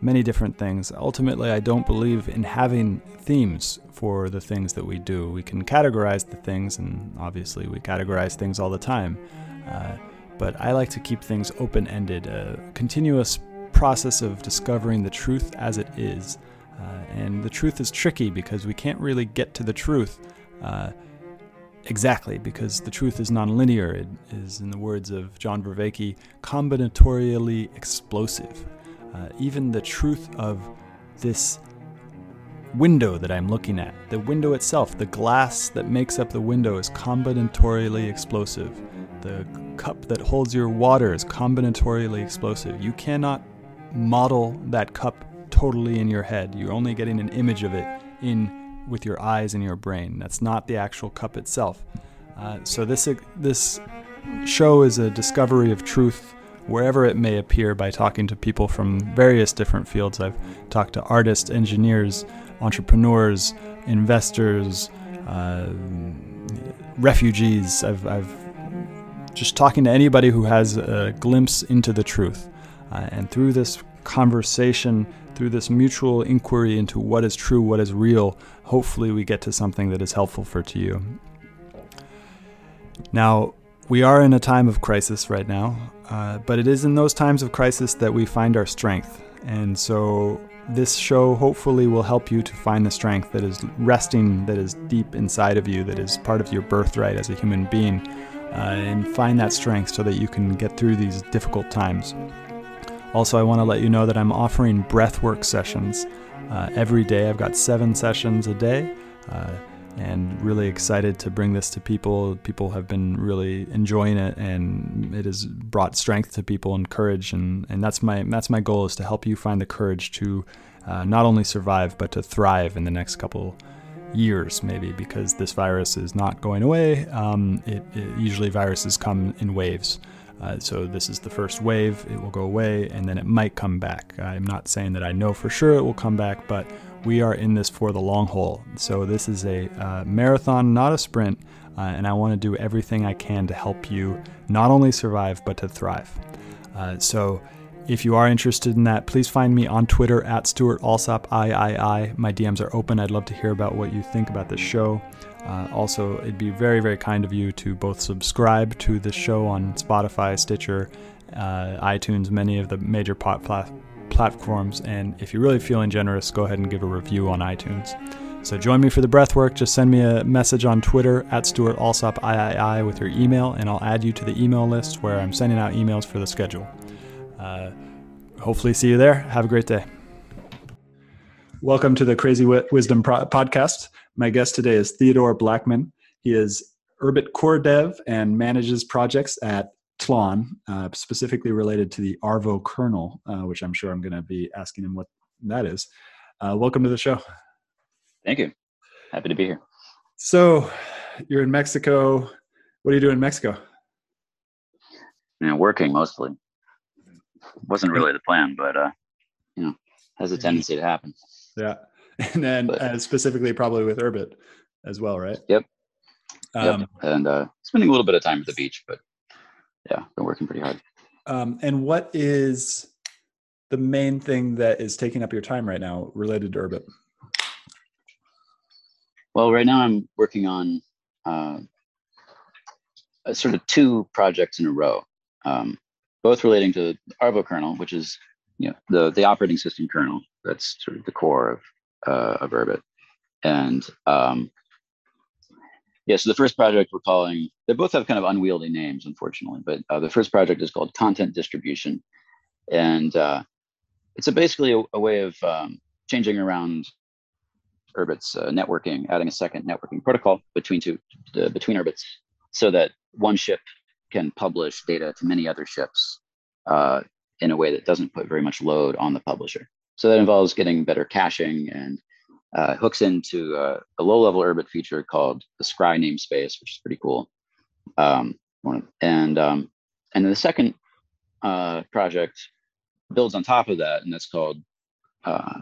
many different things. Ultimately, I don't believe in having themes for the things that we do. We can categorize the things, and obviously, we categorize things all the time. Uh, but I like to keep things open ended, a continuous process of discovering the truth as it is. Uh, and the truth is tricky because we can't really get to the truth uh, exactly because the truth is nonlinear. It is, in the words of John Vervaeke, combinatorially explosive. Uh, even the truth of this window that I'm looking at, the window itself, the glass that makes up the window is combinatorially explosive. The cup that holds your water is combinatorially explosive. You cannot model that cup totally in your head. You're only getting an image of it in with your eyes and your brain. That's not the actual cup itself. Uh, so this this show is a discovery of truth wherever it may appear by talking to people from various different fields. I've talked to artists, engineers, entrepreneurs, investors, uh, refugees. I've, I've just talking to anybody who has a glimpse into the truth. Uh, and through this conversation, through this mutual inquiry into what is true, what is real, hopefully we get to something that is helpful for to you. Now, we are in a time of crisis right now, uh, but it is in those times of crisis that we find our strength. And so, this show hopefully will help you to find the strength that is resting, that is deep inside of you, that is part of your birthright as a human being, uh, and find that strength so that you can get through these difficult times. Also, I want to let you know that I'm offering breathwork sessions uh, every day. I've got seven sessions a day. Uh, and really excited to bring this to people. People have been really enjoying it, and it has brought strength to people and courage. and And that's my that's my goal is to help you find the courage to uh, not only survive but to thrive in the next couple years, maybe because this virus is not going away. Um, it, it, usually viruses come in waves. Uh, so this is the first wave, it will go away, and then it might come back. I'm not saying that I know for sure it will come back, but we are in this for the long haul. So this is a uh, marathon, not a sprint, uh, and I want to do everything I can to help you not only survive, but to thrive. Uh, so if you are interested in that, please find me on Twitter at Stuart Alsop III. My DMs are open. I'd love to hear about what you think about this show. Uh, also, it'd be very, very kind of you to both subscribe to the show on Spotify, Stitcher, uh, iTunes, many of the major pot pla- platforms. And if you're really feeling generous, go ahead and give a review on iTunes. So join me for the breath work. Just send me a message on Twitter at Stuart Alsop III with your email, and I'll add you to the email list where I'm sending out emails for the schedule. Uh, hopefully, see you there. Have a great day. Welcome to the Crazy Wisdom Podcast. My guest today is Theodore Blackman. He is Urbit core dev and manages projects at Tlon, uh, specifically related to the Arvo kernel, uh, which I'm sure I'm going to be asking him what that is. Uh, welcome to the show. Thank you. Happy to be here. So, you're in Mexico. What do you do in Mexico? Yeah, working mostly. Wasn't really the plan, but uh, you know, has a tendency to happen. Yeah. and then but, uh, specifically probably with Urbit as well, right? Yep. Um, yep. And uh, spending a little bit of time at the beach, but yeah, been working pretty hard. Um, and what is the main thing that is taking up your time right now related to Urbit? Well, right now I'm working on uh, sort of two projects in a row, um, both relating to Arvo kernel, which is you know the the operating system kernel. That's sort of the core of uh, of Urbit. And um, yeah, so the first project we're calling, they both have kind of unwieldy names, unfortunately, but uh, the first project is called Content Distribution. And uh, it's a basically a, a, way of um, changing around Urbit's uh, networking, adding a second networking protocol between two between Urbits, so that one ship can publish data to many other ships uh, in a way that doesn't put very much load on the publisher. So that involves getting better caching and uh, hooks into uh, a low-level Urbit feature called the Scry namespace, which is pretty cool. Um, and um, and then the second uh, project builds on top of that, and that's called uh,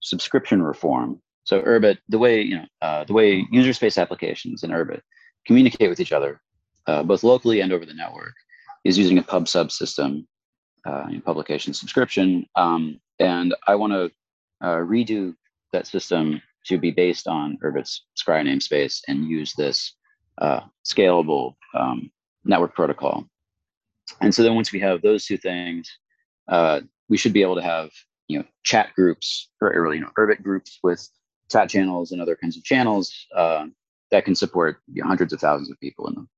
subscription reform. So Urbit, the way you know, uh, the way user space applications in Urbit communicate with each other, uh, both locally and over the network, is using a pub sub system, publication subscription. Um, and I want to redo that system to be based on Urbit's Scry namespace and use this uh, scalable um, network protocol. And so then once we have those two things, uh, we should be able to have you know chat groups or, or you know Urbit groups with chat channels and other kinds of channels uh, that can support you know, hundreds of thousands of people in them,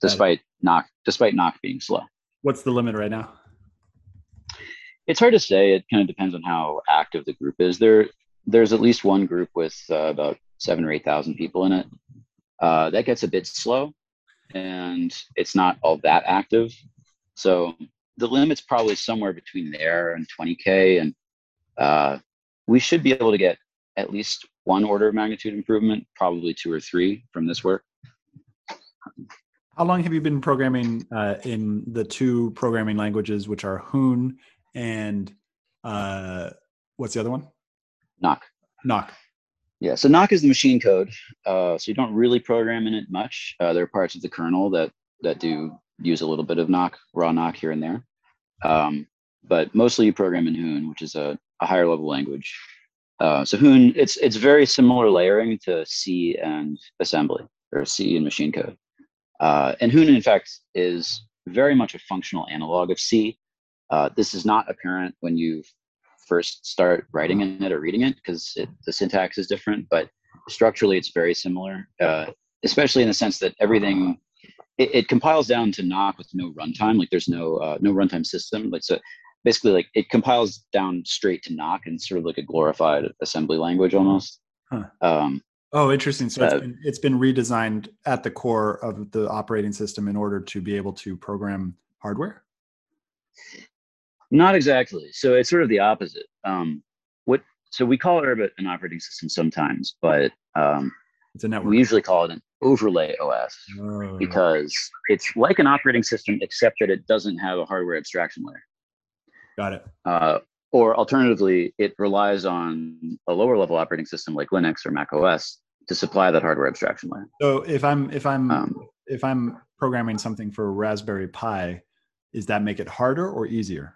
despite Nock despite Nock being slow. What's the limit right now? It's hard to say. It kind of depends on how active the group is. There, there's at least one group with uh, about seven or eight thousand people in it. Uh, that gets a bit slow, and it's not all that active. So the limit's probably somewhere between there and 20k, and uh, we should be able to get at least one order of magnitude improvement, probably two or three from this work. How long have you been programming uh, in the two programming languages, which are Hoon and uh, what's the other one? Nock. Nock. Yeah, so Nock is the machine code, uh, so you don't really program in it much. Uh, there are parts of the kernel that that do use a little bit of Nock raw Nock here and there, um, but mostly you program in Hoon, which is a, a higher level language. Uh, so Hoon, it's it's very similar layering to C and assembly or C and machine code. Uh, and Hoon, in fact, is very much a functional analog of C. Uh, this is not apparent when you first start writing in it or reading it because the syntax is different, but structurally it's very similar, uh, especially in the sense that everything it, it, compiles down to Nock with no runtime. Like there's no uh, no runtime system. Like so, basically, like it compiles down straight to Nock and sort of like a glorified assembly language almost. Huh. Um, oh, interesting. So it's, uh, been, it's been redesigned at the core of the operating system in order to be able to program hardware. Not exactly. So it's sort of the opposite. Um, what so we call Urbit an operating system sometimes, but um, it's a network. We usually call it an overlay OS oh. because it's like an operating system, except that it doesn't have a hardware abstraction layer. Got it. Uh, or alternatively, it relies on a lower level operating system like Linux or Mac OS to supply that hardware abstraction layer. So if I'm if I'm um, if I'm programming something for Raspberry Pi, is that make it harder or easier?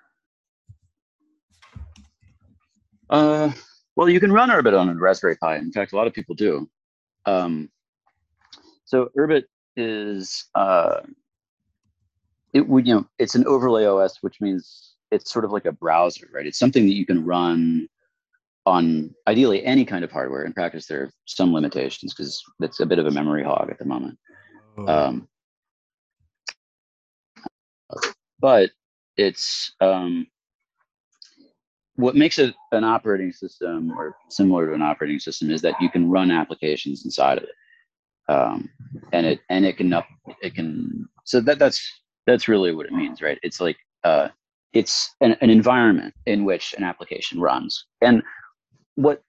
Uh, well, you can run Urbit on a Raspberry Pi. In fact, a lot of people do. Um, so Urbit is uh, it would you know it's an overlay OS, which means it's sort of like a browser, right? It's something that you can run on ideally any kind of hardware. In practice, there are some limitations because it's a bit of a memory hog at the moment. Oh. Um, but it's um, what makes it an operating system or similar to an operating system is that you can run applications inside of it. Um, and it and it can up it can so that that's that's really what it means right? It's like uh, it's an, an environment in which an application runs. And what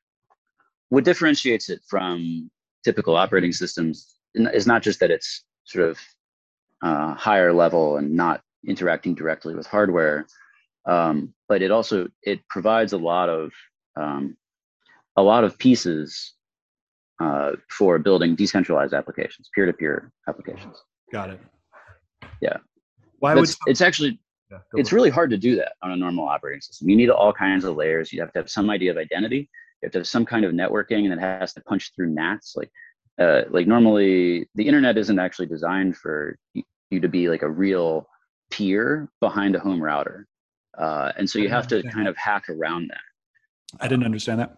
what differentiates it from typical operating systems is not just that it's sort of uh, higher level and not interacting directly with hardware um, but it also it provides a lot of um, a lot of pieces uh, for building decentralized applications, peer-to-peer applications. Got it. Yeah. Why would it's actually yeah, it's really hard to do that on a normal operating system. You need all kinds of layers. You have to have some idea of identity. You have to have some kind of networking, and it has to punch through NATs. Like, uh, like normally, the internet isn't actually designed for you to be like a real peer behind a home router. Uh, and so you have to kind of hack around that. I didn't understand that.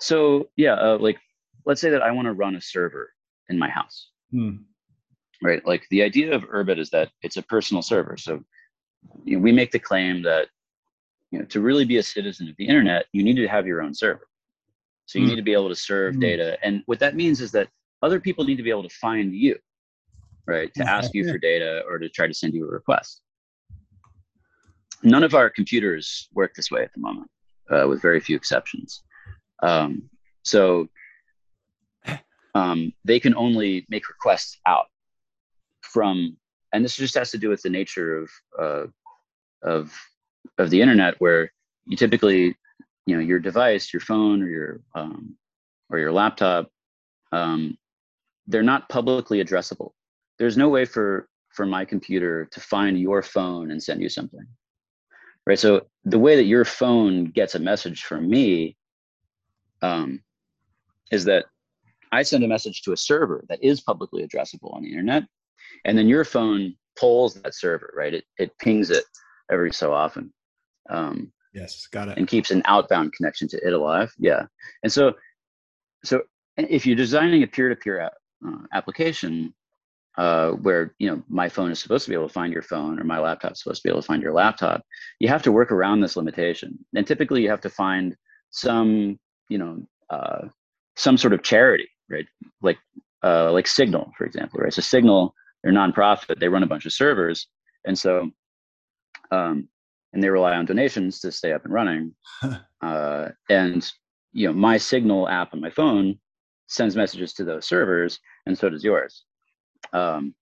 So yeah, uh, like let's say that I want to run a server in my house. Hmm. Right. Like the idea of Urbit is that it's a personal server. So you know, we make the claim that you know to really be a citizen of the internet, you need to have your own server. So you mm. need to be able to serve mm. data. And what that means is that other people need to be able to find you, right? To ask you for data or to try to send you a request none of our computers work this way at the moment, uh, with very few exceptions. Um, so um, they can only make requests out from, and this just has to do with the nature of uh, of of the internet, where you typically, you know, your device, your phone, or your um, or your laptop, um, they're not publicly addressable. There's no way for for my computer to find your phone and send you something right? So the way that your phone gets a message from me um, is that I send a message to a server that is publicly addressable on the internet, and then your phone pulls that server, right? It it pings it every so often. Um, yes, got it. And keeps an outbound connection to it alive. Yeah, and so so if you're designing a peer-to-peer app, uh, application uh, where you know my phone is supposed to be able to find your phone or my laptop is supposed to be able to find your laptop, you have to work around this limitation. And typically, you have to find some you know uh, some sort of charity, right? Like uh, like Signal, for example, right? So Signal, they're nonprofit. They run a bunch of servers, and so um, and they rely on donations to stay up and running. uh, and you know, my Signal app on my phone sends messages to those servers, and so does yours. Um,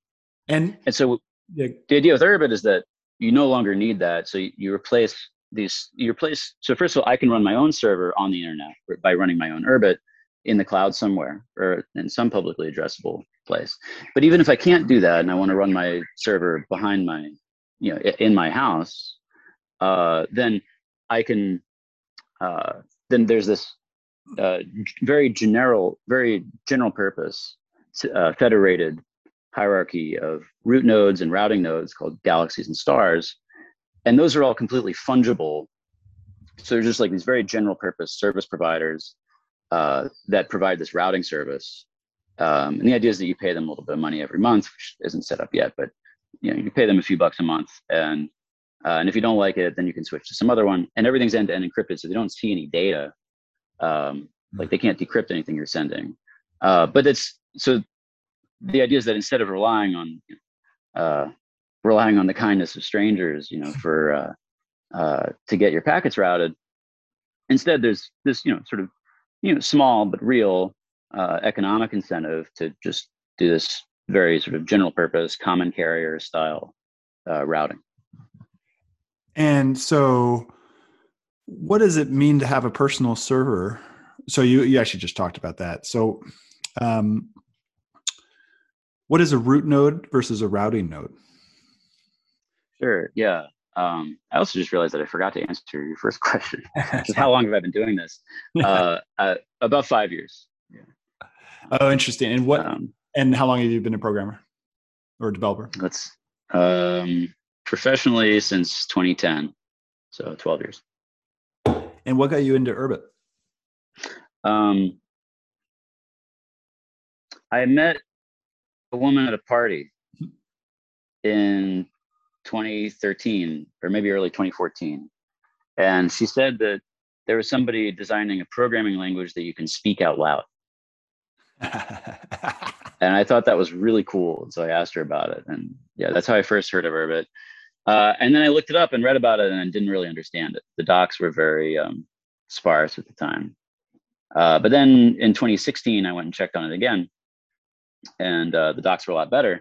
and and so yeah. the idea with Urbit is that you no longer need that. So you, you replace these. You replace. So first of all, I can run my own server on the internet by running my own Urbit in the cloud somewhere or in some publicly addressable place. But even if I can't do that and I want to run my server behind my, you know, in my house, uh, then I can. Uh, then there's this uh, very general, very general purpose uh, federated hierarchy of root nodes and routing nodes called galaxies and stars. And those are all completely fungible. So they're just like these very general purpose service providers uh, that provide this routing service. Um, and the idea is that you pay them a little bit of money every month, which isn't set up yet, but you know you pay them a few bucks a month, and uh, and if you don't like it, then you can switch to some other one. And everything's end to end encrypted, so they don't see any data um, like they can't decrypt anything you're sending. Uh, but it's so the idea is that instead of relying on uh, relying on the kindness of strangers, you know, for uh, uh, to get your packets routed, instead there's this you know sort of you know small but real uh, economic incentive to just do this very sort of general purpose common carrier style uh, routing. And so what does it mean to have a personal server? So you you actually just talked about that. So um, what is a root node versus a routing node? Sure. Yeah. Um, I also just realized that I forgot to answer your first question. how long have I been doing this? Uh, uh, about five years. Yeah. Oh, interesting. And what? Um, and how long have you been a programmer or a developer? That's um, professionally since 2010, so 12 years. And what got you into Urbit? Um, I met woman at a party in 2013 or maybe early 2014. And she said that there was somebody designing a programming language that you can speak out loud. and I thought that was really cool. And so I asked her about it. And yeah, that's how I first heard of Urbit. Uh, and then I looked it up and read about it and I didn't really understand it. The docs were very um, sparse at the time. Uh, but then in 2016, I went and checked on it again, and uh, the docs were a lot better.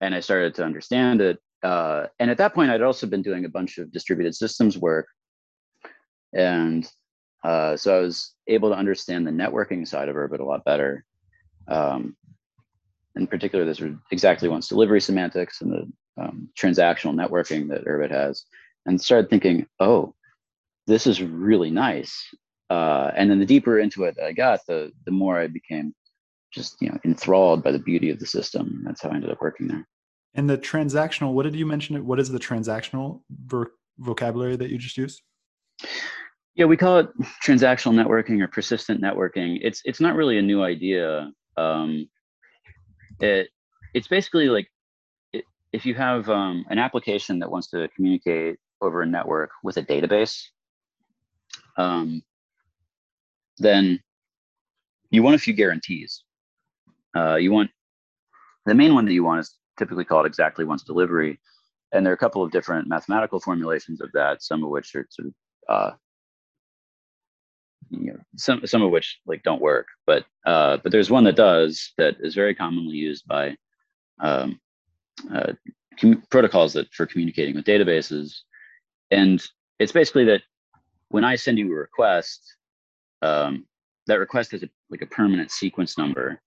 And I started to understand it. Uh, and at that point, I'd also been doing a bunch of distributed systems work. And uh, so I was able to understand the networking side of Urbit a lot better. Um, in particular, this exactly once delivery semantics and the um, transactional networking that Urbit has, and started thinking, oh, this is really nice. Uh, and then the deeper into it I got, the the more I became just you know enthralled by the beauty of the system. That's how I ended up working there. And the transactional, what did you mention? It. What is the transactional ver- vocabulary that you just used? Yeah, we call it transactional networking or persistent networking. It's it's not really a new idea. Um, it it's basically like if you have um, an application that wants to communicate over a network with a database, um, then you want a few guarantees. Uh, you want the main one that you want is typically called exactly once delivery, and there are a couple of different mathematical formulations of that. Some of which are sort of uh, you know some some of which like don't work, but uh, but there's one that does that is very commonly used by um, uh, com- protocols that for communicating with databases, and it's basically that when I send you a request, um, that request has a, like a permanent sequence number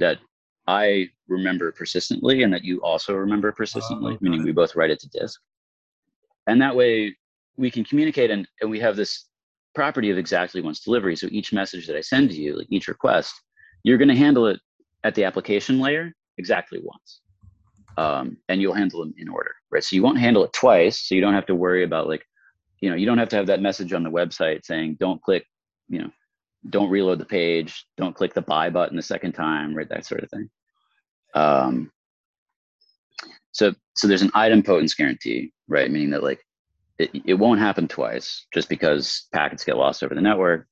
that I remember persistently, and that you also remember persistently, oh, okay. meaning we both write it to disk. And that way, we can communicate and, and we have this property of exactly once delivery. So each message that I send to you, like each request, you're going to handle it at the application layer exactly once. Um, and you'll handle them in order, right? So you won't handle it twice. So you don't have to worry about like, you know, you don't have to have that message on the website saying, don't click, you know, don't reload the page, don't click the buy button the second time, right? That sort of thing. Um, so, so there's an idempotence guarantee, right? Meaning that like it, it won't happen twice just because packets get lost over the network.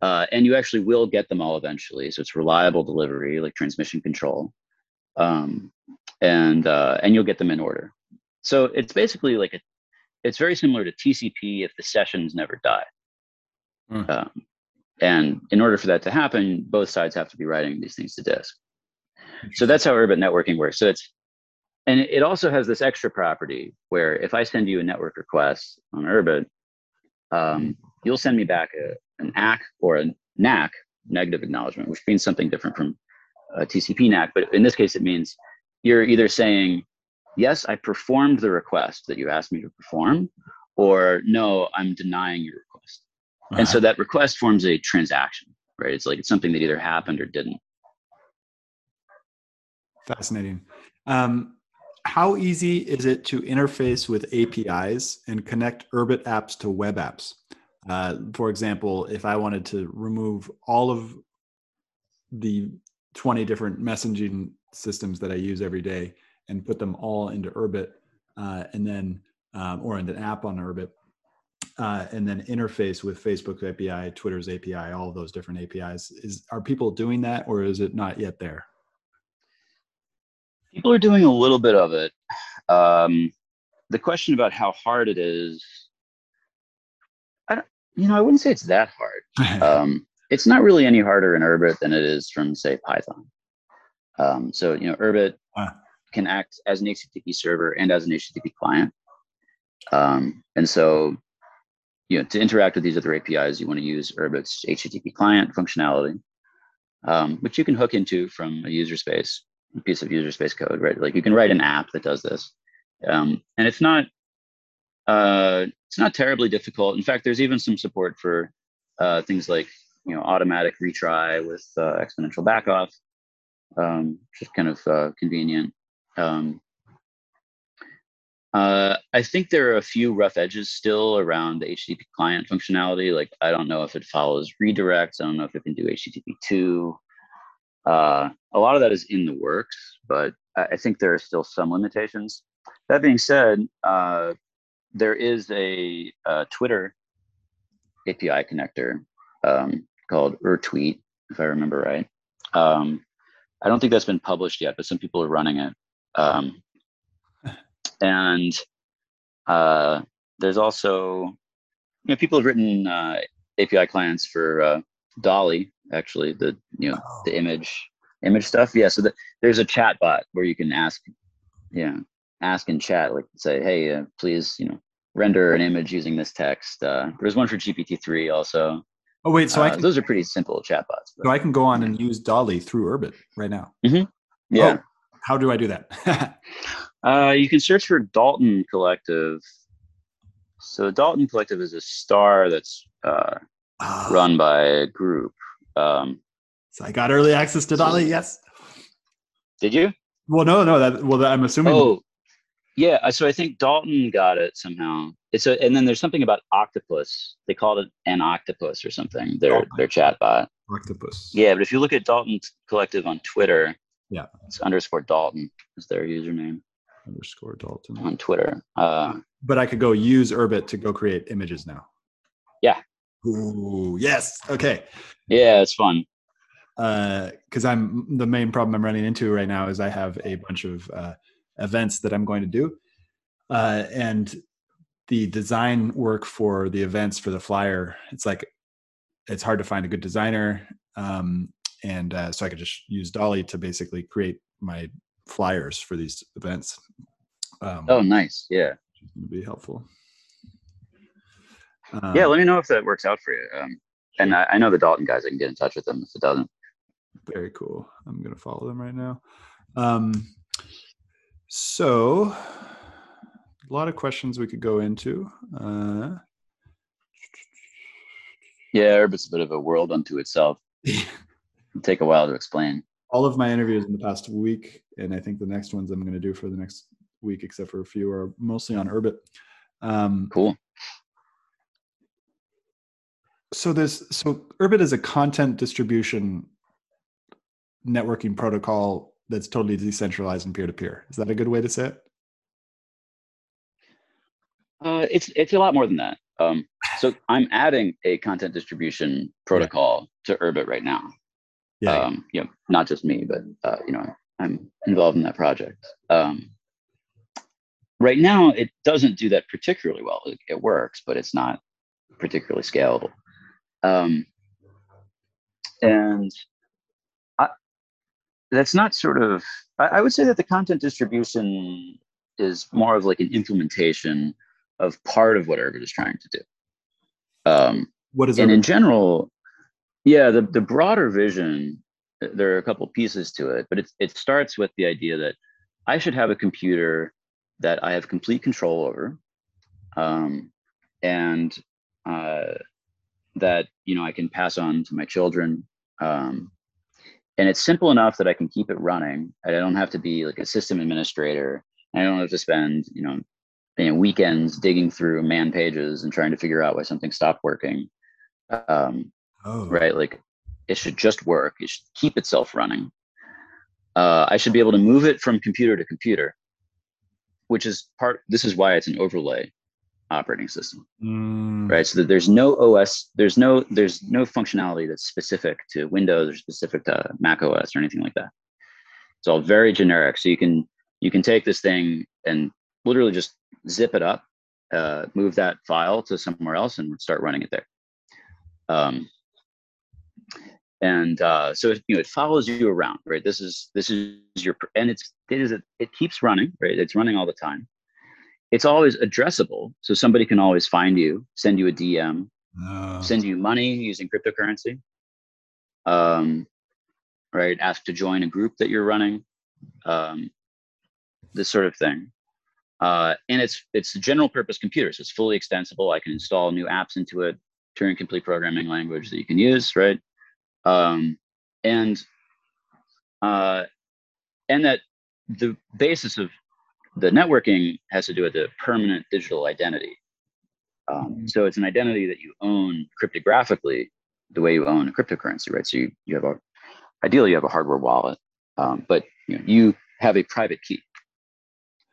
Uh, and you actually will get them all eventually. So it's reliable delivery, like transmission control, um, and uh, and you'll get them in order. So it's basically like a, it's very similar to TCP if the sessions never die. Mm. Um, and in order for that to happen, both sides have to be writing these things to disk. So that's how Urbit networking works. So it's and it also has this extra property where if I send you a network request on Urbit, um, you'll send me back a, an ACK or a NAK, negative acknowledgement, which means something different from a TCP NAK. But in this case, it means you're either saying, yes, I performed the request that you asked me to perform, or no, I'm denying your request. Uh-huh. And so that request forms a transaction, right? It's like it's something that either happened or didn't. Fascinating. Um, how easy is it to interface with APIs and connect Urbit apps to web apps? Uh, for example, if I wanted to remove all of the 20 different messaging systems that I use every day and put them all into Urbit uh, and then, um, or in an app on Urbit, uh, and then interface with Facebook's API, Twitter's API, all those different APIs. Is are people doing that, or is it not yet there? People are doing a little bit of it. Um, the question about how hard it is, I don't, you know, I wouldn't say it's that hard. um, it's not really any harder in Urbit than it is from, say, Python. Um, so, you know, Urbit can act as an HTTP server and as an HTTP client. Um, and so, you know, to interact with these other APIs, you want to use Urbit's HTTP client functionality, um, which you can hook into from a user space a piece of user space code, right? Like you can write an app that does this, um, and it's not uh, it's not terribly difficult. In fact, there's even some support for uh, things like you know automatic retry with uh, exponential backoff, um, is kind of uh, convenient. Um, uh, I think there are a few rough edges still around the HTTP client functionality. Like I don't know if it follows redirects. I don't know if it can do HTTP two. Uh, a lot of that is in the works, but I think there are still some limitations. That being said, uh, there is a, a, Twitter API connector um, called UrTweet, if I remember right. Um, I don't think that's been published yet, but some people are running it. Um, and uh, there's also, you know, people have written uh, API clients for uh, DALL-E, actually the you know oh. the image image stuff. Yeah so the, there's a chat bot where you can ask yeah ask in chat like say hey uh, please you know render an image using this text. Uh, there's one for gpt-3 also. Oh wait so uh, I can, those are pretty simple chat bots so i can go on and use DALL-E through urbit right now. Mm-hmm. yeah. Oh, how do i do that uh, you can search for dalten collective so dalten collective is a star that's uh, oh. run by a group um, so I got early access to DALL-E. Yes. Did you? Well, no, no. That well, I'm assuming. Oh, yeah. So I think Dalten got it somehow. It's a, and then there's something about Octopus. They called it an octopus or something. Their oh, their chat bot. Octopus. Yeah, but if you look at Dalten Collective on Twitter, yeah, it's underscore Dalten is their username. Underscore Dalten on Twitter. Uh, but I could go use Urbit to go create images now. Yeah, Ooh, yes. Okay. Yeah, it's fun. Because uh, I'm the main problem I'm running into right now is I have a bunch of uh, events that I'm going to do, uh, and the design work for the events for the flyer. It's like it's hard to find a good designer, um, and uh, so I could just use DALL-E to basically create my flyers for these events. Um, oh, nice. Yeah, would be helpful. Um, yeah, let me know if that works out for you. Um, and I, I, know the Dalten guys. I can get in touch with them if it doesn't. Very cool. I'm gonna follow them right now. Um, so a lot of questions we could go into. Uh, yeah, Urbit's a bit of a world unto itself. take a while to explain. All of my interviews in the past week, and I think the next ones I'm going to do for the next week, except for a few, are mostly on Urbit. Um, cool. So this, so Urbit is a content distribution networking protocol that's totally decentralized and peer to peer. Is that a good way to say it? Uh, it's it's a lot more than that. Um, so I'm adding a content distribution protocol yeah. to Urbit right now. Yeah. Um, you know, not just me, but uh, you know, I'm involved in that project. Um, right now, it doesn't do that particularly well. It, it works, but it's not particularly scalable. Um, and I, that's not sort of. I, I would say that the content distribution is more of like an implementation of part of what Urbit is trying to do. Um, what is and in general, yeah, the the broader vision. There are a couple pieces to it, but it it starts with the idea that I should have a computer that I have complete control over, um, and uh, that you know I can pass on to my children. Um, and it's simple enough that I can keep it running. I don't have to be like a system administrator. I don't have to spend you know weekends digging through man pages and trying to figure out why something stopped working. Um, oh. Right, like it should just work. It should keep itself running. Uh, I should be able to move it from computer to computer, which is part. This is why it's an overlay operating system, mm. right? So that there's no OS, there's no there's no functionality that's specific to Windows or specific to Mac OS or anything like that. It's all very generic. So you can you can take this thing and literally just zip it up, uh, move that file to somewhere else, and start running it there. Um, and uh, so it, you know it follows you around, right? This is this is your and it's it is a, it keeps running, right? It's running all the time. It's always addressable, so somebody can always find you, send you a DM, uh. send you money using cryptocurrency. Um, right? Ask to join a group that you're running. Um, this sort of thing. Uh, and it's it's a general purpose computer, so it's fully extensible. I can install new apps into it, Turing complete programming language that you can use, right? Um, and uh, and that the basis of the networking has to do with the permanent digital identity. Um, mm-hmm. so it's an identity that you own cryptographically, the way you own a cryptocurrency, right? So you you have a ideally you have a hardware wallet, um, but you know, you have a private key.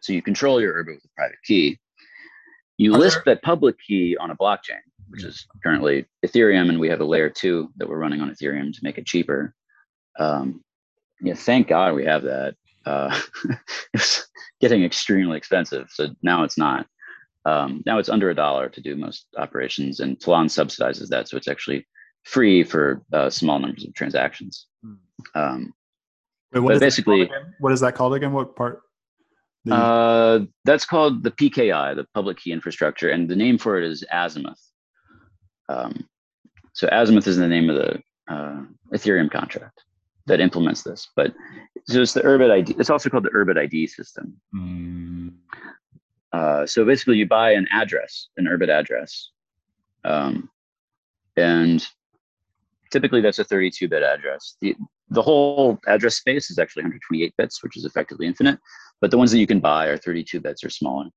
So you control your Urbit with a private key. You Are list there... that public key on a blockchain, which is currently Ethereum, and we have a layer two that we're running on Ethereum to make it cheaper. Um, yeah, thank God we have that. Uh, it's getting extremely expensive, so now it's not. Um, now it's under a dollar to do most operations, and Tlon subsidizes that, so it's actually free for uh, small numbers of transactions. Hmm. Um, Wait, what basically, what is that called again? What part? The... Uh, that's called the PKI, the public key infrastructure, and the name for it is Azimuth. Um, so Azimuth is the name of the uh, Ethereum contract that implements this. But so it's the Urbit ID. It's also called the Urbit ID system. Mm. Uh, so basically, you buy an address, an Urbit address, um, and typically that's a 32-bit address. The, the whole address space is actually 128 bits, which is effectively infinite but the ones that you can buy are 32 bits or smaller.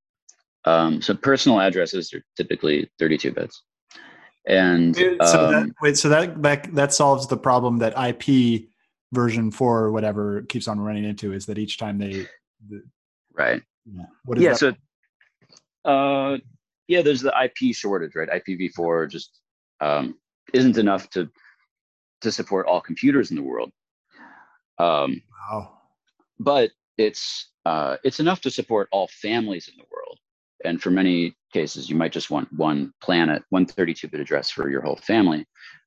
Um, so personal addresses are typically 32 bits. And so um, that, wait, so that, that that solves the problem that IP version four or whatever keeps on running into is that each time they the, right. yeah, yeah so uh yeah there's the ip shortage right? Ipv4 just um isn't enough to to support all computers in the world. Um wow. but it's uh, it's enough to support all families in the world. And for many cases, you might just want one planet, one 32-bit address for your whole family.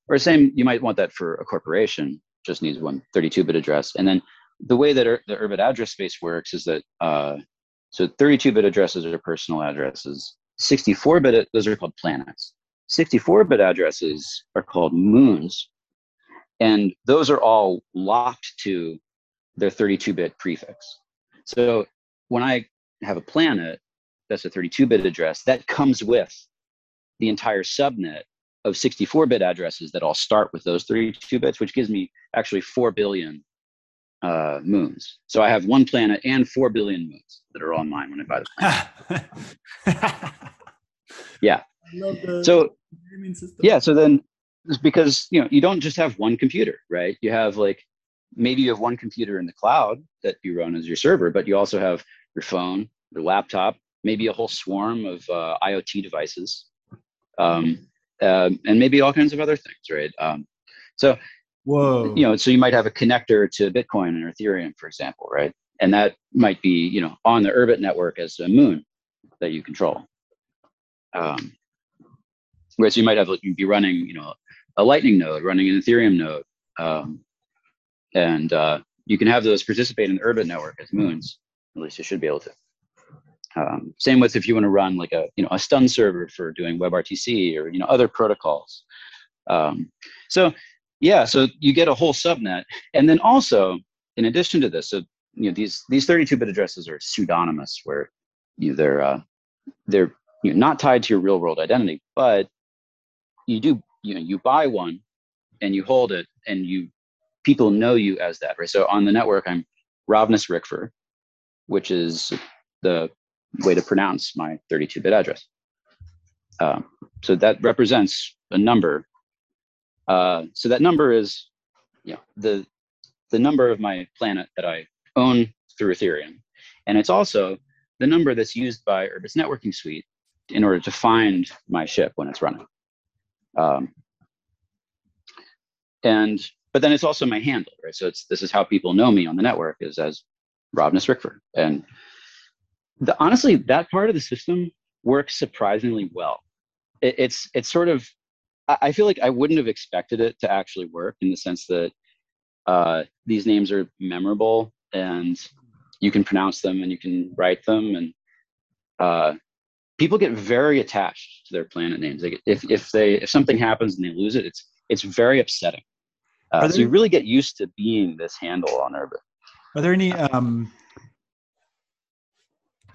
Or same, you might want that for a corporation, just needs one 32-bit address. And then the way that the Urbit address space works is that uh, so 32-bit addresses are personal addresses. 64-bit, those are called planets. 64-bit addresses are called moons. And those are all locked to their 32-bit prefix. So when I have a planet, that's a 32-bit address that comes with the entire subnet of 64-bit addresses that all start with those 32 bits, which gives me actually 4 billion uh, moons. So I have one planet and 4 billion moons that are on mine when I buy the planet. yeah. so yeah, so then because you know you don't just have one computer, right? You have like maybe you have one computer in the cloud that you run as your server, but you also have your phone, your laptop, maybe a whole swarm of uh, IoT devices, um, uh, and maybe all kinds of other things, right? Um, so, whoa, you know, so you might have a connector to Bitcoin or Ethereum, for example, right? And that might be, you know, on the Urbit network as a moon that you control. Um, whereas you might have, you'd be running, you know, a Lightning node, running an Ethereum node, um, and uh, you can have those participate in the Urbit network as moons. At least you should be able to. Um, same with if you want to run like a you know a stun server for doing WebRTC or you know other protocols. Um, so yeah, so you get a whole subnet, and then also in addition to this, so you know these these 32-bit addresses are pseudonymous, where you know, they're uh, they're you know, not tied to your real world identity, but you do you know you buy one and you hold it and you people know you as that right so on the network i'm rovnys ricfer which is the way to pronounce my 32-bit address um, so that represents a number uh, so that number is you know the the number of my planet that i own through ethereum and it's also the number that's used by urbit's networking suite in order to find my ship when it's running um, and but then it's also my handle, right? So it's this is how people know me on the network is as Rovnys Ricfer. And the, honestly, that part of the system works surprisingly well. It, it's it's sort of I, I, feel like I wouldn't have expected it to actually work in the sense that uh, these names are memorable and you can pronounce them and you can write them and uh, people get very attached to their planet names. They get, if if they if something happens and they lose it, it's it's very upsetting. Uh, so you really get used to being this handle on Urbit. Are there any um,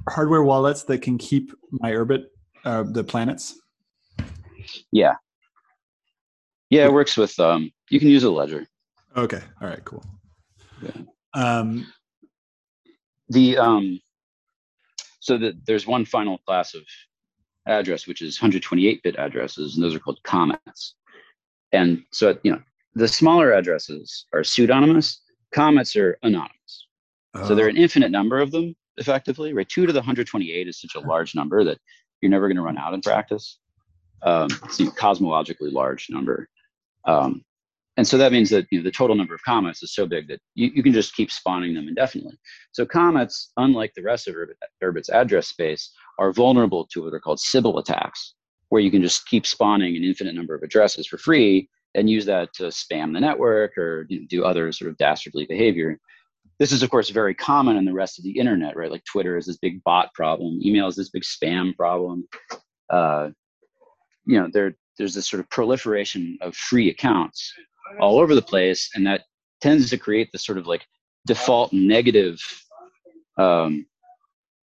hardware wallets that can keep my Urbit, uh, the planets? Yeah. Yeah, it works with. Um, you can use a ledger. Okay. All right. Cool. Yeah. Um, the um, so that there's one final class of address, which is 128-bit addresses, and those are called comets. And so, you know, the smaller addresses are pseudonymous. Comets are anonymous. Oh. So there are an oh. infinite number of them, effectively. Right, two to the 128 is such a large number that you're never going to run out in practice. Um, it's a cosmologically large number. Um, and so that means that you know, the total number of comets is so big that you, you can just keep spawning them indefinitely. So comets, unlike the rest of Urbit, Urbit's address space, are vulnerable to what are called Sybil attacks, where you can just keep spawning an infinite number of addresses for free and use that to spam the network or you know, do other sort of dastardly behavior. This is, of course, very common in the rest of the internet, right? Like Twitter is this big bot problem, email is this big spam problem. Uh, you know, there, there's this sort of proliferation of free accounts all over the place, and that tends to create this sort of like default negative um,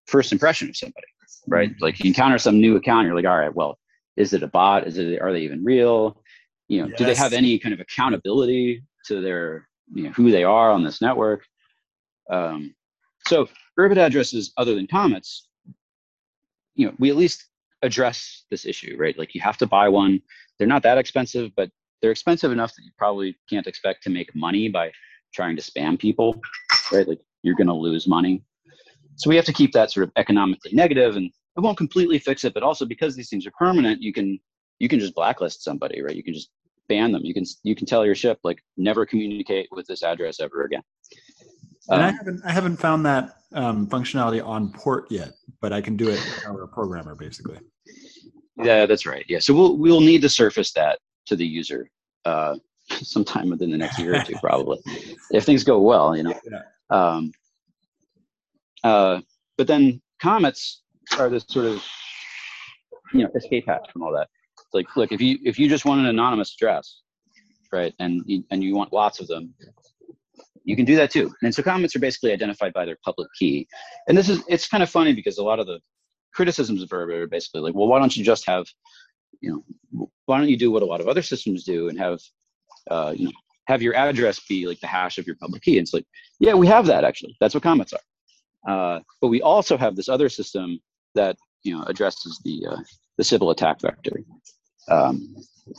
first impression of somebody, right? Like you encounter some new account, you're like, all right, well, is it a bot? Is it are they even real? You know, yes. do they have any kind of accountability to their you know who they are on this network? Um, so Urbit addresses other than comets, you know, we at least address this issue, right? Like you have to buy one. They're not that expensive, but they're expensive enough that you probably can't expect to make money by trying to spam people, right? Like you're going to lose money. So we have to keep that sort of economically negative, and it won't completely fix it, but also because these things are permanent, you can you can just blacklist somebody, right? You can just ban them. You can you can tell your ship like never communicate with this address ever again. And um, I haven't I haven't found that um, functionality on port yet, but I can do it as a programmer basically. Yeah, that's right. Yeah, so we'll we'll need to surface that to the user uh, sometime within the next year or two, probably, if things go well, you know. Yeah. Um, uh, but then comets are this sort of you know escape hatch from all that. It's like, look, if you if you just want an anonymous address, right, and you, and you want lots of them, you can do that too. And so comets are basically identified by their public key. And this is it's kind of funny because a lot of the criticisms of Urbit are basically like, well, why don't you just have, you know, why don't you do what a lot of other systems do and have, uh, you know, have your address be like the hash of your public key? And it's like, yeah, we have that actually. That's what comets are. Uh, but we also have this other system that you know addresses the uh, the Sybil attack vector, um,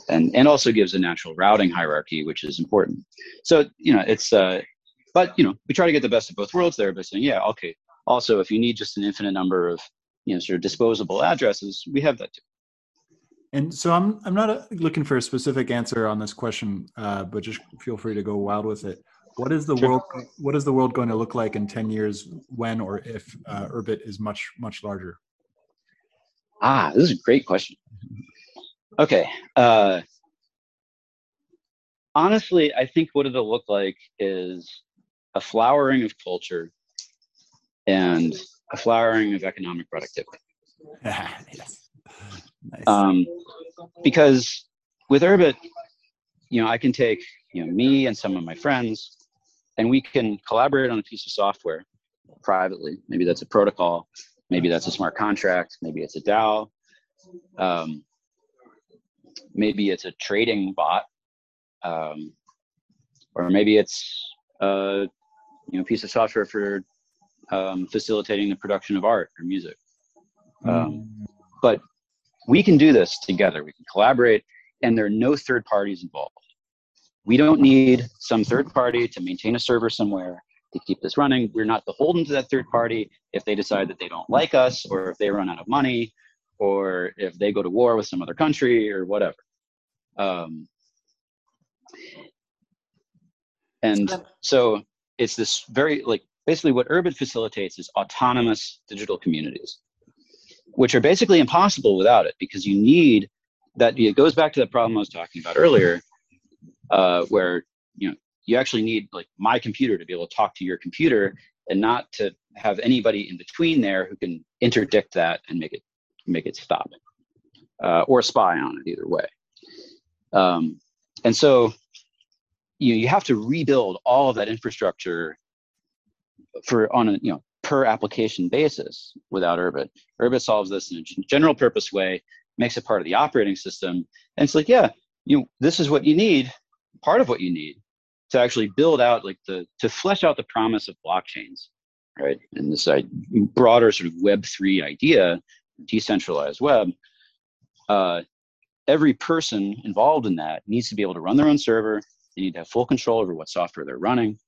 and and also gives a natural routing hierarchy, which is important. So you know it's uh, but you know we try to get the best of both worlds there by saying yeah okay. Also, if you need just an infinite number of you know sort of disposable addresses, we have that too. And so I'm I'm not uh, looking for a specific answer on this question, uh, but just feel free to go wild with it. What is the sure. world What is the world going to look like in ten years when or if uh, Urbit is much much larger? Ah, this is a great question. Okay. Uh, honestly, I think what it'll look like is a flowering of culture and a flowering of economic productivity. yes. Nice. Um, because with Urbit, you know, I can take you know me and some of my friends, and we can collaborate on a piece of software privately. Maybe that's a protocol, maybe that's a smart contract, maybe it's a DAO, um, maybe it's a trading bot, um, or maybe it's a you know piece of software for um, facilitating the production of art or music. Mm. But we can do this together. We can collaborate, and there are no third parties involved. We don't need some third party to maintain a server somewhere to keep this running. We're not beholden to that third party if they decide that they don't like us or if they run out of money or if they go to war with some other country or whatever. Um, and so it's this very like basically what Urbit facilitates is autonomous digital communities which are basically impossible without it because you need that it goes back to the problem I was talking about earlier, uh, where you know you actually need like my computer to be able to talk to your computer and not to have anybody in between there who can interdict that and make it make it stop uh, or spy on it either way. Um, and so you know, you have to rebuild all of that infrastructure for on a you know per application basis without Urbit. Urbit solves this in a general purpose way, makes it part of the operating system. And it's like, yeah, you this is what you need, part of what you need to actually build out like the to flesh out the promise of blockchains, right? And this broader sort of Web3 idea, decentralized web. Uh, every person involved in that needs to be able to run their own server. They need to have full control over what software they're running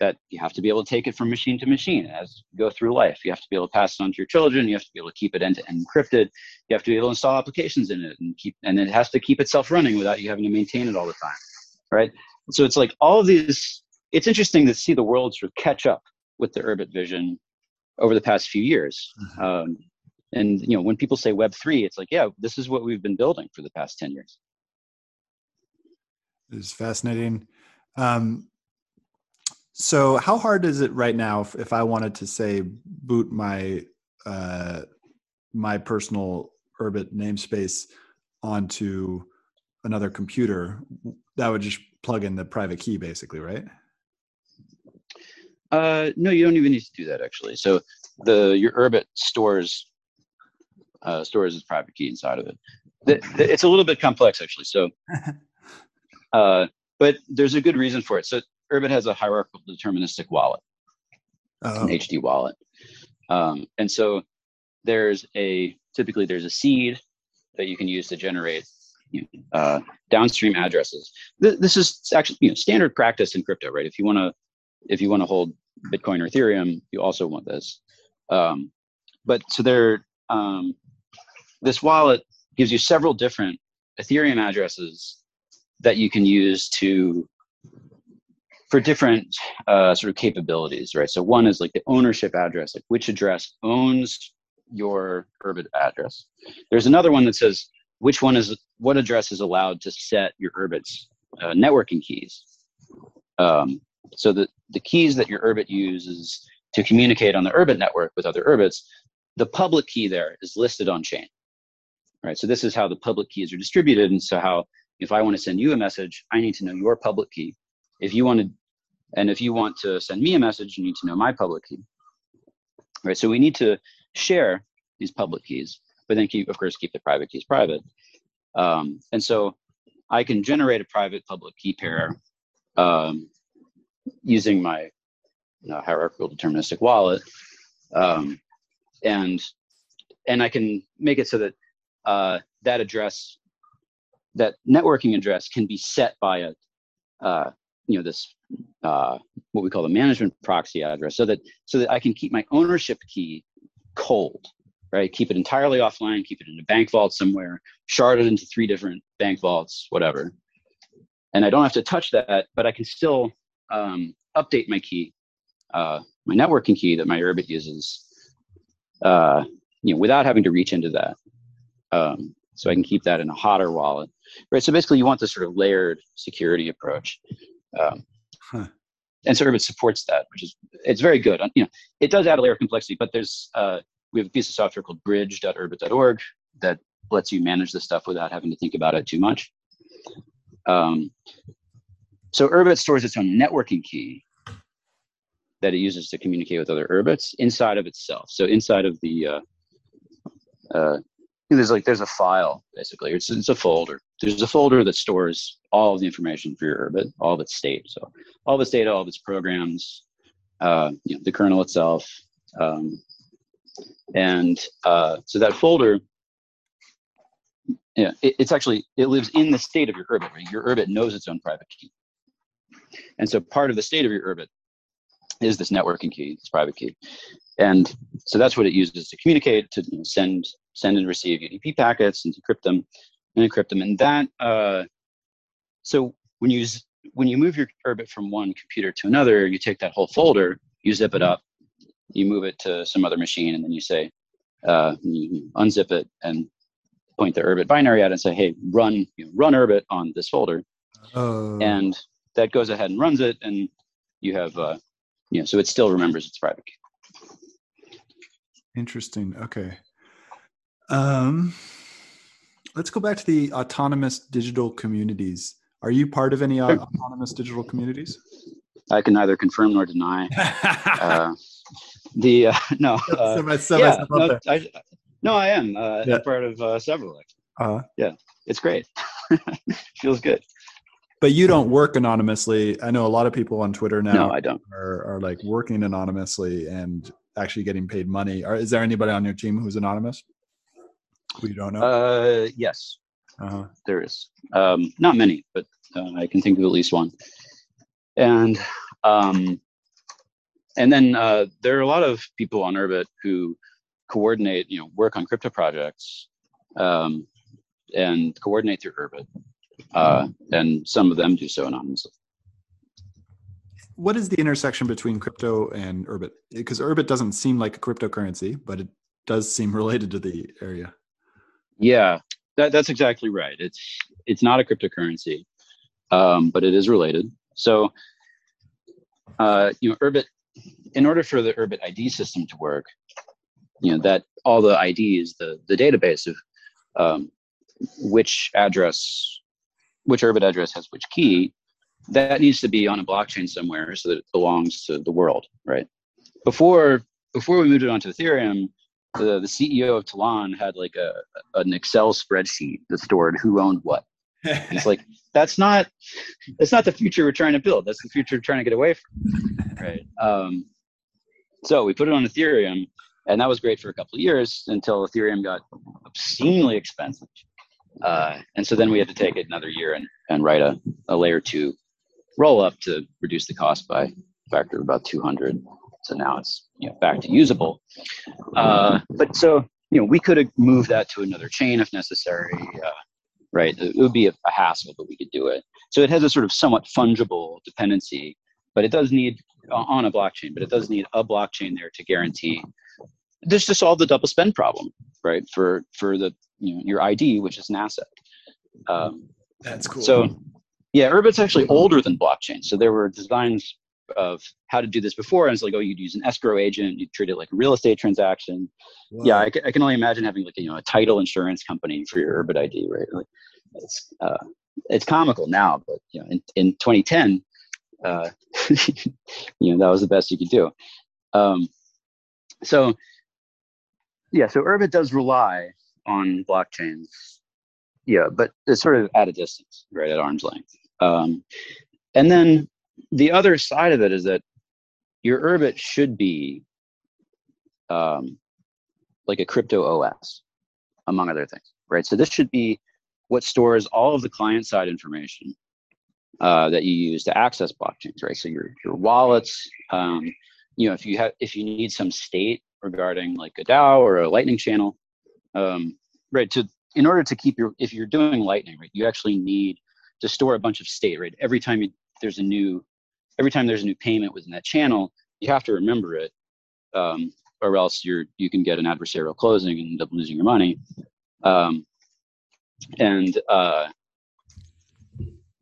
that you have to be able to take it from machine to machine as you go through life. You have to be able to pass it on to your children. You have to be able to keep it end to end encrypted. You have to be able to install applications in it and keep, and it has to keep itself running without you having to maintain it all the time, right? So it's like all of these. It's interesting to see the world sort of catch up with the Urbit vision over the past few years. Mm-hmm. Um, and you know, when people say Web three, it's like, yeah, this is what we've been building for the past ten years. It's fascinating. Um, so how hard is it right now if, if I wanted to say boot my uh, my personal Urbit namespace onto another computer? That would just plug in the private key, basically, right? Uh, no, you don't even need to do that actually. So the your Urbit stores uh, stores its private key inside of it. The, the, it's a little bit complex actually. So, uh, but there's a good reason for it. So Urbit has a hierarchical deterministic wallet, oh. an HD wallet. Um, and so there's a typically there's a seed that you can use to generate uh, downstream addresses. Th- this is actually you know, standard practice in crypto, right? If you want to if you want to hold Bitcoin or Ethereum, you also want this. Um, but so there, um, this wallet gives you several different Ethereum addresses that you can use to for different uh, sort of capabilities, right? So one is like the ownership address, like which address owns your Urbit address. There's another one that says which one is what address is allowed to set your Urbit's uh, networking keys. Um, so the, the keys that your Urbit uses to communicate on the Urbit network with other Urbits, the public key there is listed on chain. Right. So this is how the public keys are distributed. And so how if I want to send you a message, I need to know your public key. If you want to and if you want to send me a message, you need to know my public key. Right. So we need to share these public keys, but then keep, of course, keep the private keys private. Um, and so I can generate a private public key pair um, using my you know, hierarchical deterministic wallet. Um, and and I can make it so that uh, that address, that networking address, can be set by a uh, you know this uh, what we call the management proxy address, so that so that I can keep my ownership key cold, right? Keep it entirely offline, keep it in a bank vault somewhere, shard it into three different bank vaults, whatever. And I don't have to touch that, but I can still um, update my key, uh, my networking key that my Urbit uses, uh, you know, without having to reach into that. Um, so I can keep that in a hotter wallet, right? So basically, you want this sort of layered security approach. Um, huh. And so Urbit supports that, which is it's very good. You know, it does add a layer of complexity, but there's uh, we have a piece of software called bridge.urbit.org that lets you manage this stuff without having to think about it too much. Um, so Urbit stores its own networking key that it uses to communicate with other Urbits inside of itself. So inside of the uh, uh, there's like there's a file basically. It's it's a folder. There's a folder that stores all of the information for your Urbit, all of its state. So all of its data, all of its programs, uh, you know, the kernel itself, um, and uh, so that folder, yeah, it, it's actually it lives in the state of your Urbit. Right? Your Urbit knows its own private key, and so part of the state of your Urbit is this networking key, this private key, and so that's what it uses to communicate, to send send and receive UDP packets and decrypt them and encrypt them. And that, uh, so when you when you move your Urbit from one computer to another, you take that whole folder, you zip it up, you move it to some other machine, and then you say, uh, you unzip it and point the Urbit binary at it and say, hey, run you know, run Urbit on this folder. Oh. And that goes ahead and runs it, and you have, uh, you know, so it still remembers its private key. Interesting. Okay. Um, let's go back to the autonomous digital communities. Are you part of any sure. autonomous digital communities? I can neither confirm nor deny. uh, the uh, no, uh, yeah, no, I, no, I am uh, yeah. part of uh, several. Uh-huh. Yeah, it's great. Feels good. But you don't work anonymously. I know a lot of people on Twitter now. No, I don't. Are, are like working anonymously and actually getting paid money. Or is there anybody on your team who's anonymous? We don't know. Uh, yes, uh-huh. there is. Um, not many, but uh, I can think of at least one. And um, and then uh, there are a lot of people on Urbit who coordinate, you know, work on crypto projects um, and coordinate through Urbit. Uh, and some of them do so anonymously. What is the intersection between crypto and Urbit? Because Urbit doesn't seem like a cryptocurrency, but it does seem related to the area. Yeah, that, that's exactly right. It's it's not a cryptocurrency, um, but it is related. So, uh, you know, Urbit, in order for the Urbit ID system to work, you know that all the IDs, the the database of um, which address, which Urbit address has which key, that needs to be on a blockchain somewhere so that it belongs to the world, right? Before before we moved it onto Ethereum, the, the CEO of Tlon had like a an Excel spreadsheet that stored who owned what. it's like that's not that's not the future we're trying to build. That's the future we're trying to get away from. Right. Um, so we put it on Ethereum, and that was great for a couple of years until Ethereum got obscenely expensive. Uh, and so then we had to take it another year and, and write a, a layer two roll up to reduce the cost by a factor of about 200. So now it's you know, back to usable. Uh, but so you know, we could have moved that to another chain if necessary. Uh, right, it would be a, a, hassle, but we could do it. So it has a sort of somewhat fungible dependency, but it does need on a blockchain, but it does need a blockchain there to guarantee this to solve the double spend problem, right? For for the you know your ID, which is an asset. Um, That's cool. So yeah, Urbit's actually older than blockchain. So there were designs of how to do this before. And it's like, oh, you'd use an escrow agent, you'd treat it like a real estate transaction. Wow. Yeah, I, I, can only imagine having like, you know, a title insurance company for your Urbit ID, right? Like, it's, uh, it's comical now, but, you know, in, in 2010, uh, you know, that was the best you could do. Um, so, yeah, so Urbit does rely on blockchains. Yeah, but it's sort of at a distance, right, at arm's length. Um, and then the other side of it is that your Urbit should be um, like a crypto OS, among other things, right? So this should be what stores all of the client side information uh, that you use to access blockchains, right? So your your wallets, um, you know, if you have if you need some state regarding like a DAO or a Lightning channel, um, right? To in order to keep your if you're doing Lightning, right, you actually need to store a bunch of state, right? Every time you, there's a new every time there's a new payment within that channel, you have to remember it, um, or else you're you can get an adversarial closing and end up losing your money. Um, and uh,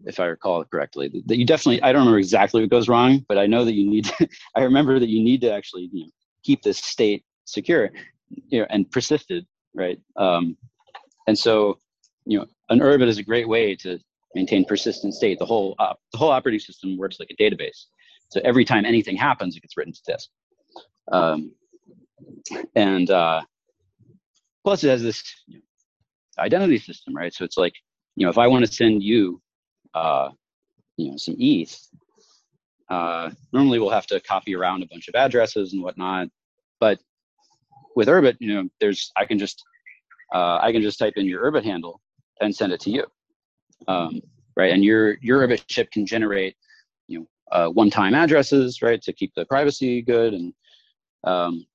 if I recall it correctly, that you definitely I don't remember exactly what goes wrong, but I know that you need. To, I remember that you need to actually you know, keep this state secure, you know, and persisted, right? Um, and so, you know, an Urbit is a great way to maintain persistent state. The whole uh, the whole operating system works like a database. So every time anything happens, it gets written to disk. Um, and uh, plus, it has this you know, identity system, right? So it's like, you know, if I want to send you, uh, you know, some ETH, uh, normally we'll have to copy around a bunch of addresses and whatnot. But with Urbit, you know, there's I can just uh, I can just type in your Urbit handle and send it to you, um, right? And your your Urbit ship can generate, you know, uh, one-time addresses, right, to keep the privacy good. And um,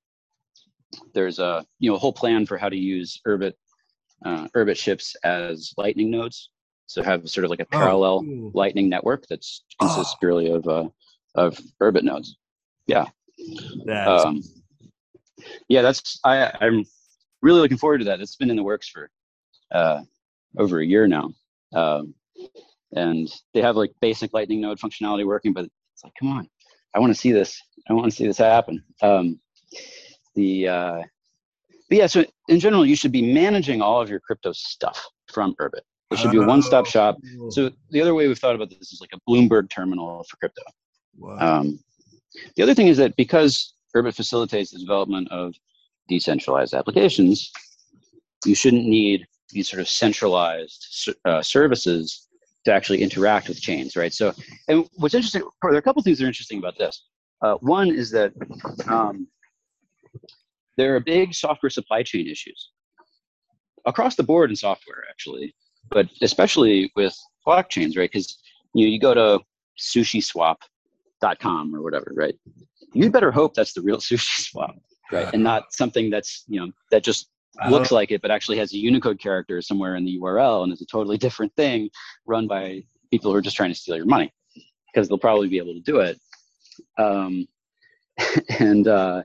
there's a you know a whole plan for how to use Urbit uh, Urbit ships as Lightning nodes. So have sort of like a oh, parallel oh, Lightning network that's consists oh. purely of uh, of Urbit nodes. Yeah. That's um, yeah, that's I I'm really looking forward to that. It's been in the works for uh, over a year now, um, and they have like basic Lightning node functionality working, but it's like, come on, I want to see this. I want to see this happen. Um, the uh, but yeah, so in general, you should be managing all of your crypto stuff from Urbit. It should be a one-stop shop. Oh. So the other way we've thought about this is like a Bloomberg terminal for crypto. Wow. Um, the other thing is that because Urbit facilitates the development of decentralized applications, you shouldn't need these sort of centralized uh, services to actually interact with chains, right? So, and what's interesting, there are a couple things that are interesting about this. Uh, one is that um, there are big software supply chain issues across the board in software, actually, but especially with blockchains, right? Because you know, you go to SushiSwap.com or whatever, right? You better hope that's the real sushi swap right? And not something that's you know that just looks uh-huh. like it, but actually has a Unicode character somewhere in the URL and is a totally different thing run by people who are just trying to steal your money because they'll probably be able to do it. Um, and uh,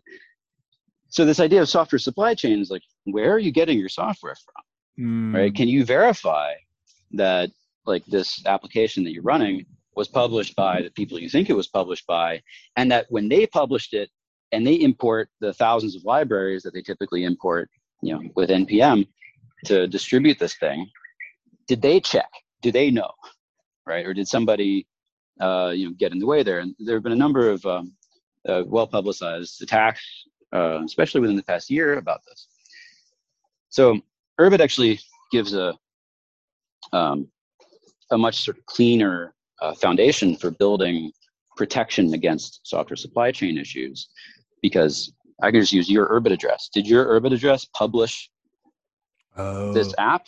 so this idea of software supply chain is like, where are you getting your software from? Mm. Right? Can you verify that like this application that you're running was published by the people you think it was published by, and that when they published it, and they import the thousands of libraries that they typically import, you know, with npm to distribute this thing. Did they check? Do they know, right? Or did somebody, uh, you know, get in the way there? And there have been a number of um, uh, well-publicized attacks, uh, especially within the past year, about this. So Urbit actually gives a um, a much sort of cleaner uh, foundation for building protection against software supply chain issues because I can just use your Urbit address. Did your Urbit address publish oh. this app?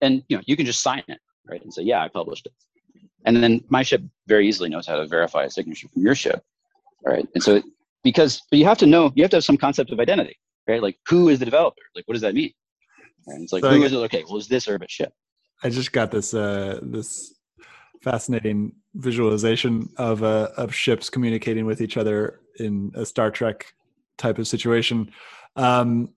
And you know, you can just sign it, right? And say, yeah, I published it. And then my ship very easily knows how to verify a signature from your ship, right? And so because but you have to know, you have to have some concept of identity, right? Like who is the developer? Like what does that mean? And it's like so who is it? Okay, well, is this Urbit ship? I just got this uh this fascinating visualization of uh, of ships communicating with each other in a Star Trek type of situation. Um,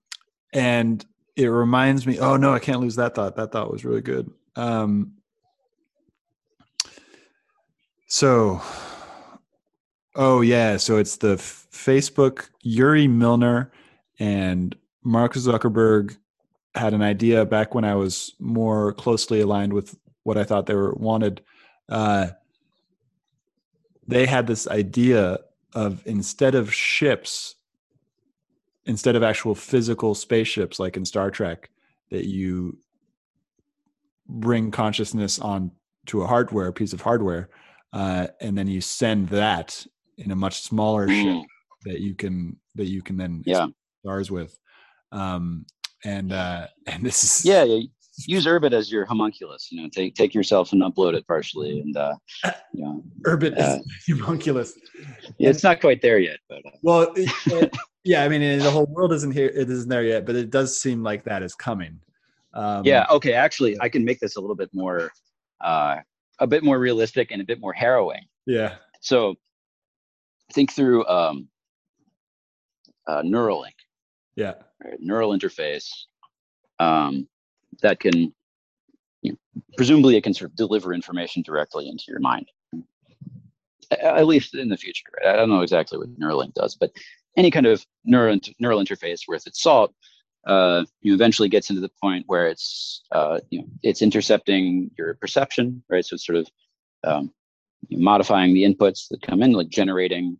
and it reminds me, oh no, I can't lose that thought. That thought was really good. Um, so, oh yeah, so it's the F- Facebook Yuri Milner and Mark Zuckerberg had an idea back when I was more closely aligned with what I thought they were wanted. Uh, they had this idea of instead of ships instead of actual physical spaceships like in Star Trek, that you bring consciousness on to a hardware, a piece of hardware, uh, and then you send that in a much smaller Mm. ship that you can that you can then Yeah. stars with. Um, and uh, and this is Yeah, yeah. Use Urbit as your homunculus. You know, take take yourself and upload it partially, and uh, you know, Urbit Uh, homunculus. yeah, it's not quite there yet, but uh, Well, it- it- yeah, I mean, the whole world isn't here; it isn't there yet, but it does seem like that is coming. Um, yeah. Okay, actually, I can make this a little bit more, uh, a bit more realistic and a bit more harrowing. yeah, So, think through um, uh, Neuralink. yeah, right, neural interface um, that can, you know, presumably, it can sort of deliver information directly into your mind. At least in the future, right? I don't know exactly what Neuralink does, but any kind of neural neural interface worth its salt, uh, you eventually gets into the point where it's, uh, you know, it's intercepting your perception, right? So it's sort of um, modifying the inputs that come in, like generating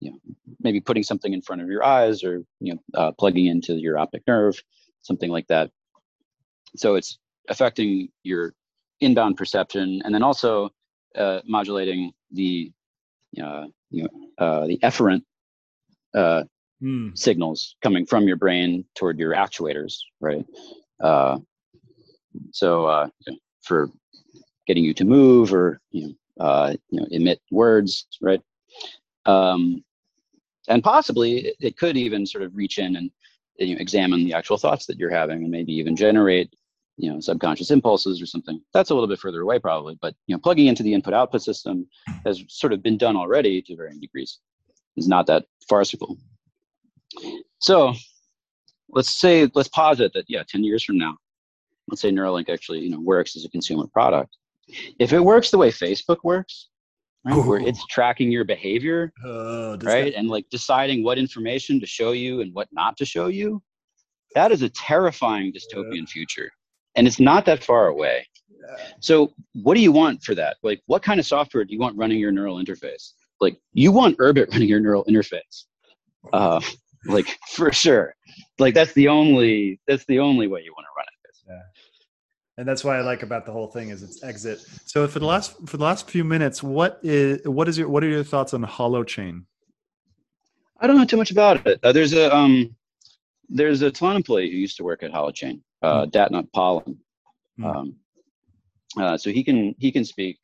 you know, maybe putting something in front of your eyes or you know uh, plugging into your optic nerve something like that so it's affecting your inbound perception and then also uh, modulating the uh, you know uh, the efferent uh, Hmm. signals coming from your brain toward your actuators right? Uh, so uh, for getting you to move or you know uh, you know emit words right? Um, and possibly it, it could even sort of reach in and you know, examine the actual thoughts that you're having and maybe even generate you know subconscious impulses or something. That's a little bit further away probably but you know plugging into the input output system has sort of been done already to varying degrees is not that farcical. So let's say let's posit that yeah 10 years from now let's say neuralink actually you know works as a consumer product. If it works the way facebook works right, where it's tracking your behavior does right and like deciding what information to show you and what not to show you that is a terrifying dystopian future. And it's not that far away. So what do you want for that? Like what kind of software do you want running your neural interface like you want urbit running your neural interface uh, like for sure like that's the only that's the only way you want to run it Yeah. and that's why I like about the whole thing is its exit. So for the last for the last few minutes, what is what is your what are your thoughts on Holochain? I don't know too much about it. Uh, there's a um, there's a Tlon employee who used to work at Holochain, uh, Datnut Pollen. Hmm. Um, uh, so he can he can speak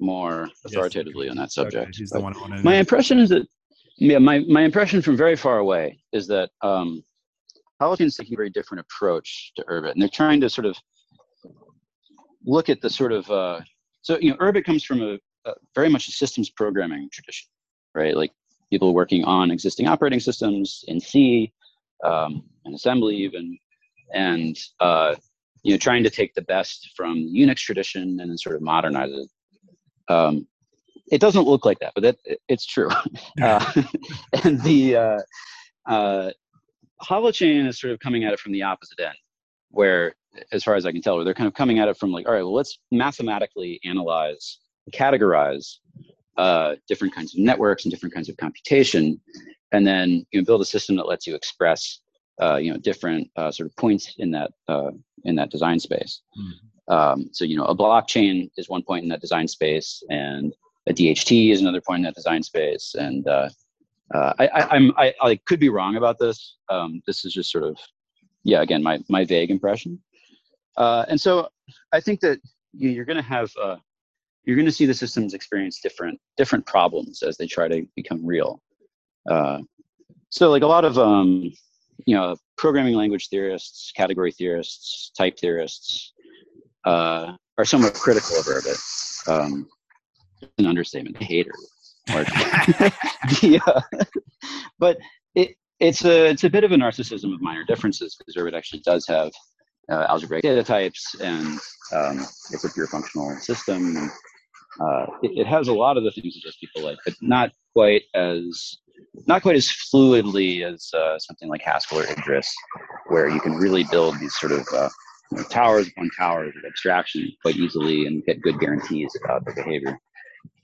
more Yes, authoritatively on that Okay, subject. he's But the one who my impression is that yeah, my my impression from very far away is that um, Holochain's taking a very different approach to Urbit, and they're trying to sort of look at the sort of uh, so you know Urbit comes from a, a very much a systems programming tradition, right? Like people working on existing operating systems in C um, and assembly even, and uh, you know trying to take the best from the Unix tradition and then sort of modernize it. Um, it doesn't look like that, but that it- it's true. uh, and the uh, uh, Holochain is sort of coming at it from the opposite end, where, as far as I can tell, where they're kind of coming at it from like, all right, well, let's mathematically analyze, categorize uh, different kinds of networks and different kinds of computation, and then you know, build a system that lets you express, uh, you know, different uh, sort of points in that uh, in that design space. Mhm. Um, so you know, a blockchain is one point in that design space, and a DHT is another point in that design space, and uh, uh, I, I, I'm I, I could be wrong about this. Um, this is just sort of, yeah, again, my my vague impression. Uh, and so I think that you, you're going to have uh, you're going to see the systems experience different different problems as they try to become real. Uh, so like a lot of um, you know programming language theorists, category theorists, type theorists uh, are somewhat critical of Urbit. Um, an understatement. They hate her. largely. uh, but it, it's a it's a bit of a narcissism of minor differences because Urbit actually does have uh, algebraic data types and um, it's a pure functional system. And, uh, it, it has a lot of the things that those people like, but not quite as not quite as fluidly as uh, something like Haskell or Idris, where you can really build these sort of uh, know, towers upon towers of abstraction quite easily and get good guarantees about the behavior.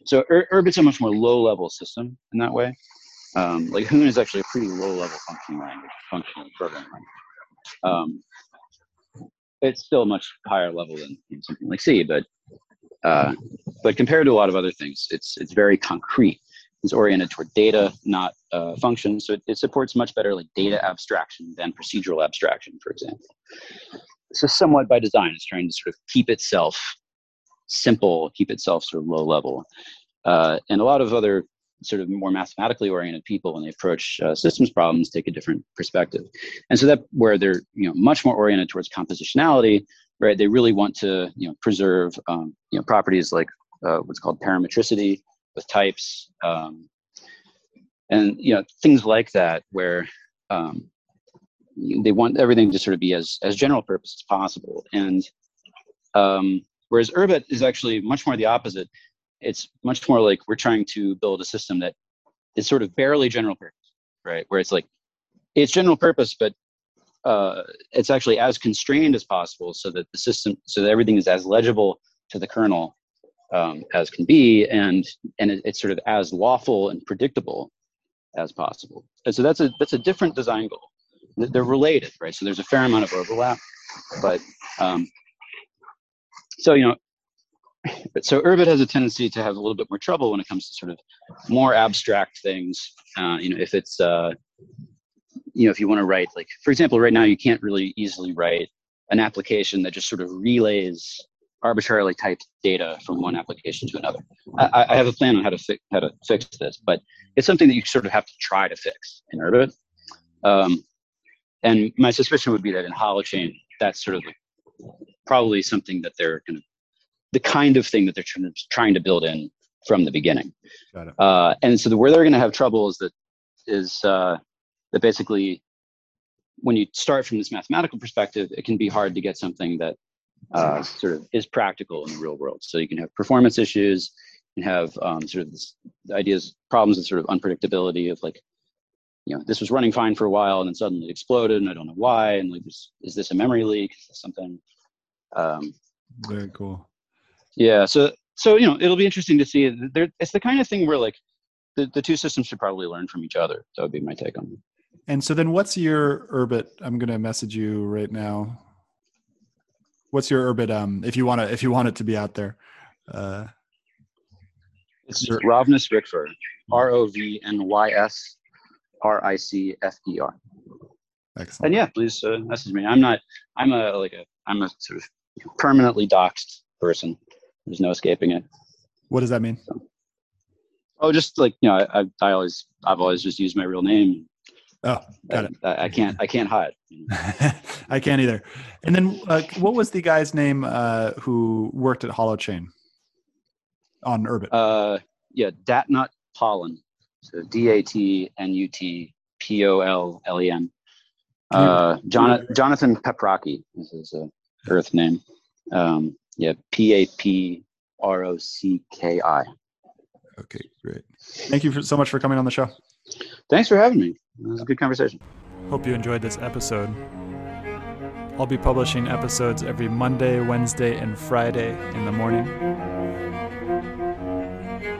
So Ur- Urbit's a much more low-level system in that way. Um, like Hoon is actually a pretty low-level functioning language, functional programming language. Um, it's still much higher level than something like C, but uh, but compared to a lot of other things, it's it's very concrete. It's oriented toward data, not uh, functions. So it, it, supports much better like data abstraction than procedural abstraction, for example. So somewhat by design, it's trying to sort of keep itself simple, keep itself sort of low level. Uh, and a lot of other sort of more mathematically oriented people when they approach uh, systems problems take a different perspective and so that where they're you know much more oriented towards compositionality right they really want to you know preserve um, you know properties like uh, what's called parametricity with types um, and you know things like that where um, they want everything to sort of be as as general purpose as possible and um, whereas urbit is actually much more the opposite it's much more like we're trying to build a system that is sort of barely general purpose, right? Where it's like it's general purpose, but uh, it's actually as constrained as possible so that the system, so that everything is as legible to the kernel um, as can be, and and it, it's sort of as lawful and predictable as possible. And so that's a that's a different design goal. They're related, right? So there's a fair amount of overlap, but um, so you know so Urbit has a tendency to have a little bit more trouble when it comes to sort of more abstract things. Uh, you know, if it's uh, you know, if you want to write like, for example, right now you can't really easily write an application that just sort of relays arbitrarily typed data from one application to another. I, I have a plan on how to fix how to fix this, but it's something that you sort of have to try to fix in Urbit. Um, and my suspicion would be that in Holochain, that's sort of probably something that they're going to the kind of thing that they're trying to, trying to build in from the beginning. Got Uh, and so the, where they're going to have trouble is that is uh, that basically when you start from this mathematical perspective, it can be hard to get something that uh, sort of is practical in the real world. So you can have performance issues, and have um, sort of this ideas, problems of sort of unpredictability of like, you know, this was running fine for a while and then suddenly exploded and I don't know why. And like, is, is this a memory leak? Is this something? Um, Very cool. Yeah. So so you know it'll be interesting to see. There, it's the kind of thing where like the, the two systems should probably learn from each other. That would be my take on it. And so then, what's your Urbit? I'm going to message you right now. What's your Urbit? Um, if you want to, if you want it to be out there. Uh, it's Rovnys Ricfer, R O V N Y S R I C F E R. Excellent. And yeah, please uh, message me. I'm not. I'm a like a. I'm a sort of permanently doxxed person. There's no escaping it. What does that mean? So, oh, just like you know, I, I always I've always just used my real name. Oh, got I, it. I, I, can't I can't hide. I can't either. And then, uh, what was the guy's name uh, who worked at Holochain on Urbit? Uh, yeah, Datnut Pollen. So D A T N U T P O L L E N. Uh, Jonathan Jonathan Paprocki is his uh, Earth name. Um, yeah, P A P R O C K I. Okay, great. Thank you for, so much for coming on the show. Thanks for having me. It was a good conversation. Hope you enjoyed this episode. I'll be publishing episodes every Monday, Wednesday, and Friday in the morning.